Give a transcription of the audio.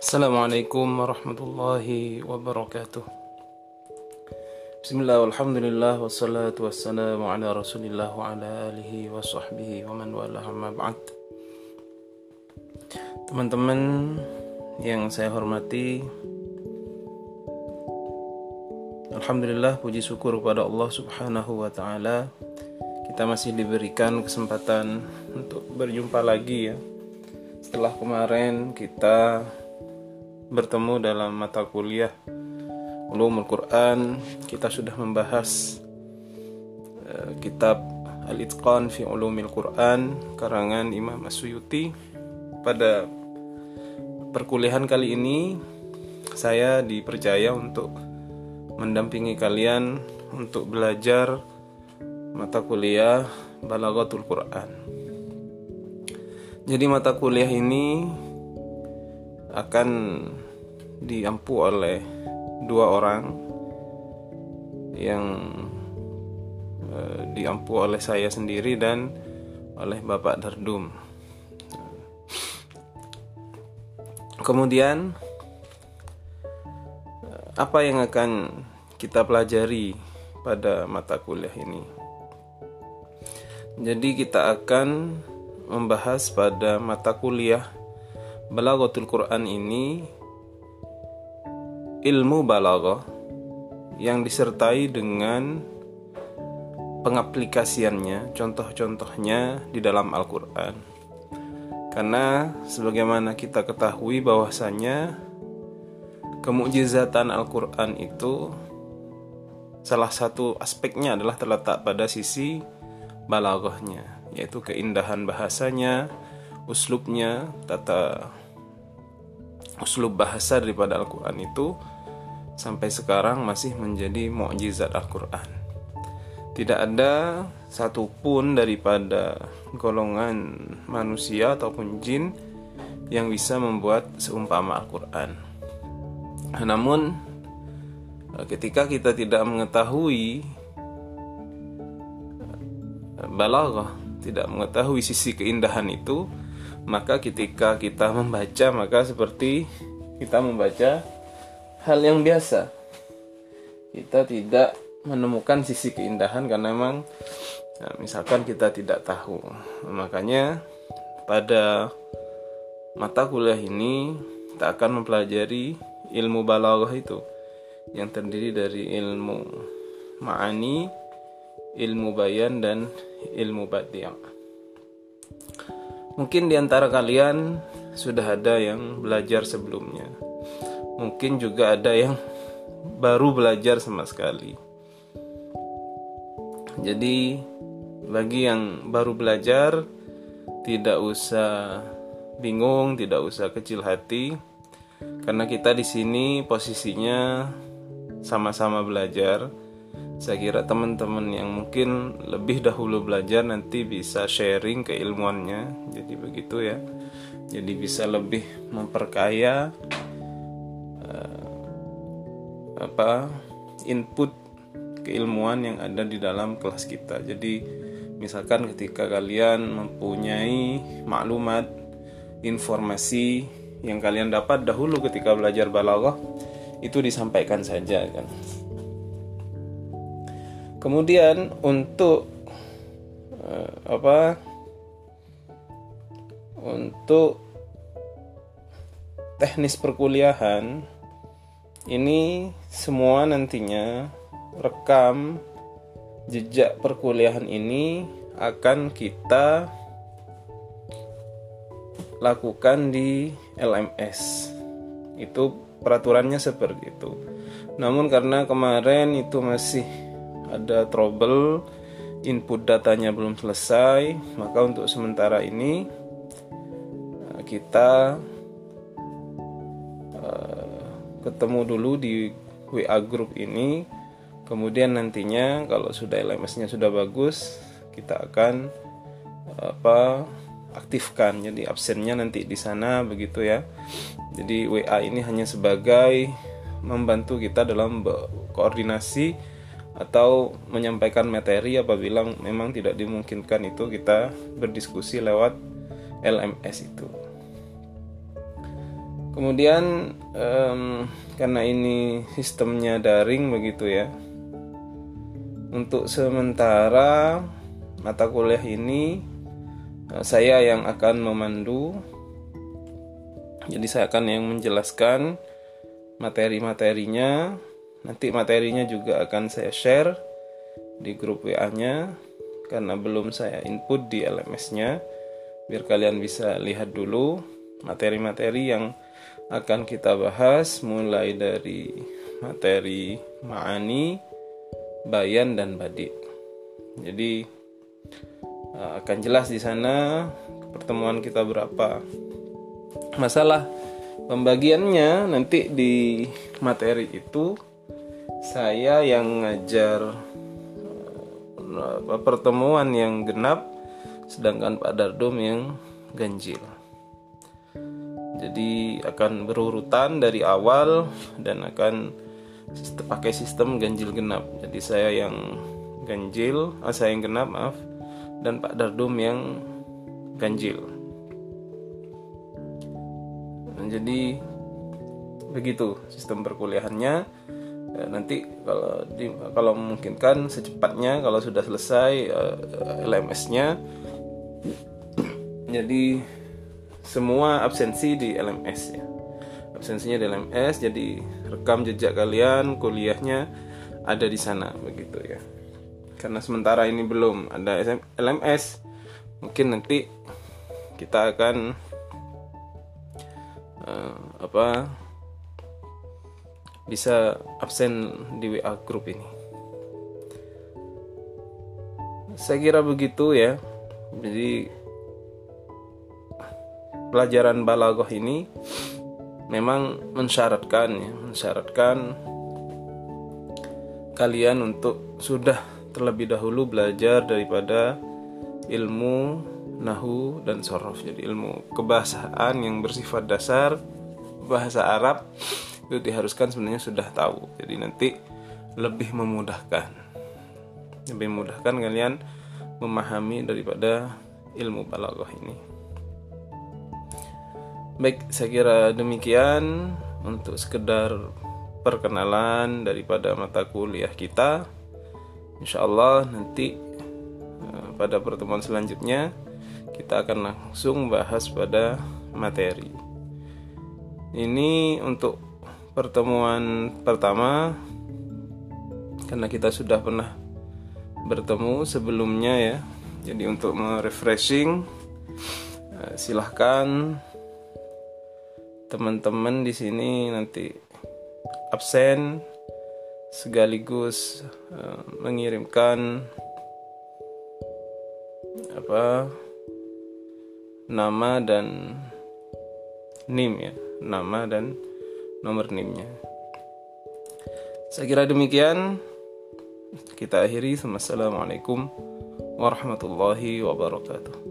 Assalamualaikum warahmatullahi wabarakatuh. Bismillah walhamdulillah wassalatu wassalamu ala rasulillah wa ala alihi wa sahbihi wa man wala ba'd. Teman-teman yang saya hormati Alhamdulillah puji syukur kepada Allah subhanahu wa ta'ala. Kita masih diberikan kesempatan untuk berjumpa lagi ya. Setelah kemarin kita bertemu dalam mata kuliah Ulumul Quran kita sudah membahas uh, kitab Al-Itqan fi Ulumil Quran karangan Imam Asyuyuti pada perkuliahan kali ini saya dipercaya untuk mendampingi kalian untuk belajar mata kuliah Balaghatul Quran. Jadi mata kuliah ini akan diampu oleh dua orang yang uh, diampu oleh saya sendiri dan oleh Bapak Dardum. Kemudian apa yang akan kita pelajari pada mata kuliah ini? Jadi kita akan membahas pada mata kuliah Balaghatul Quran ini ilmu balaghah yang disertai dengan pengaplikasiannya, contoh-contohnya di dalam Al-Qur'an. Karena sebagaimana kita ketahui bahwasanya kemujizatan Al-Qur'an itu salah satu aspeknya adalah terletak pada sisi balaghahnya, yaitu keindahan bahasanya, uslubnya, tata uslub bahasa daripada Al-Quran itu sampai sekarang masih menjadi mukjizat Al-Quran. Tidak ada satupun daripada golongan manusia ataupun jin yang bisa membuat seumpama Al-Quran. Namun, ketika kita tidak mengetahui balaghah, tidak mengetahui sisi keindahan itu, maka ketika kita membaca maka seperti kita membaca hal yang biasa. Kita tidak menemukan sisi keindahan karena memang nah, misalkan kita tidak tahu. Makanya pada mata kuliah ini kita akan mempelajari ilmu balaghah itu yang terdiri dari ilmu ma'ani ilmu bayan dan ilmu badiah Mungkin di antara kalian sudah ada yang belajar sebelumnya. Mungkin juga ada yang baru belajar sama sekali. Jadi, bagi yang baru belajar, tidak usah bingung, tidak usah kecil hati, karena kita di sini posisinya sama-sama belajar saya kira teman-teman yang mungkin lebih dahulu belajar nanti bisa sharing keilmuannya. Jadi begitu ya. Jadi bisa lebih memperkaya uh, apa input keilmuan yang ada di dalam kelas kita. Jadi misalkan ketika kalian mempunyai maklumat informasi yang kalian dapat dahulu ketika belajar balaghah itu disampaikan saja kan kemudian untuk uh, apa? Untuk teknis perkuliahan ini semua nantinya rekam jejak perkuliahan ini akan kita lakukan di LMS itu peraturannya seperti itu. Namun karena kemarin itu masih ada trouble input datanya belum selesai maka untuk sementara ini eh, kita uh, ketemu dulu di WA group ini. Kemudian nantinya kalau sudah LMS-nya sudah bagus kita akan apa aktifkan. Jadi absennya nanti di sana begitu ya. Jadi WA ini hanya sebagai membantu kita dalam koordinasi atau menyampaikan materi apabila memang tidak dimungkinkan itu kita berdiskusi lewat LMS itu. kemudian um, karena ini sistemnya daring begitu ya untuk sementara mata kuliah ini uh, saya yang akan memandu jadi saya akan yang menjelaskan materi-materinya nanti materinya juga akan saya share di grup WA-nya karena belum saya input di LMS-nya biar kalian bisa lihat dulu materi-materi yang akan kita bahas mulai dari materi ma'ani, bayan dan badi. Jadi eh, akan jelas di sana pertemuan kita berapa. Masalah pembagiannya nanti di materi itu saya yang ngajar pertemuan yang genap sedangkan Pak Dardom yang ganjil. Jadi akan berurutan dari awal dan akan pakai sistem ganjil genap. Jadi saya yang ganjil, ah, saya yang genap maaf, dan Pak Dardum yang ganjil. Jadi begitu sistem perkuliahannya ya, nanti kalau di, kalau memungkinkan secepatnya kalau sudah selesai uh, eh, LMS-nya jadi semua absensi di LMS ya. Absensinya di LMS jadi rekam jejak kalian kuliahnya ada di sana begitu ya. Karena sementara ini belum ada LMS mungkin nanti kita akan uh, apa bisa absen di WA grup ini. Saya kira begitu ya. Jadi pelajaran balagoh ini memang mensyaratkan ya, mensyaratkan kalian untuk sudah terlebih dahulu belajar daripada ilmu nahu dan sorof jadi ilmu kebahasaan yang bersifat dasar bahasa Arab itu diharuskan sebenarnya sudah tahu. Jadi nanti lebih memudahkan. Lebih memudahkan kalian memahami daripada ilmu balaghah ini. Baik saya kira demikian untuk sekedar perkenalan daripada mata kuliah kita. Insya Allah nanti eh, pada pertemuan selanjutnya kita akan langsung bahas pada materi. Ini untuk pertemuan pertama karena kita sudah pernah bertemu sebelumnya ya. Jadi untuk refreshing eh, silahkan teman-teman di sini nanti absen sekaligus uh, mengirimkan apa nama dan nim ya nama dan nomor NIM-nya. Saya kira demikian. Kita akhiri. Assalamualaikum warahmatullahi wabarakatuh.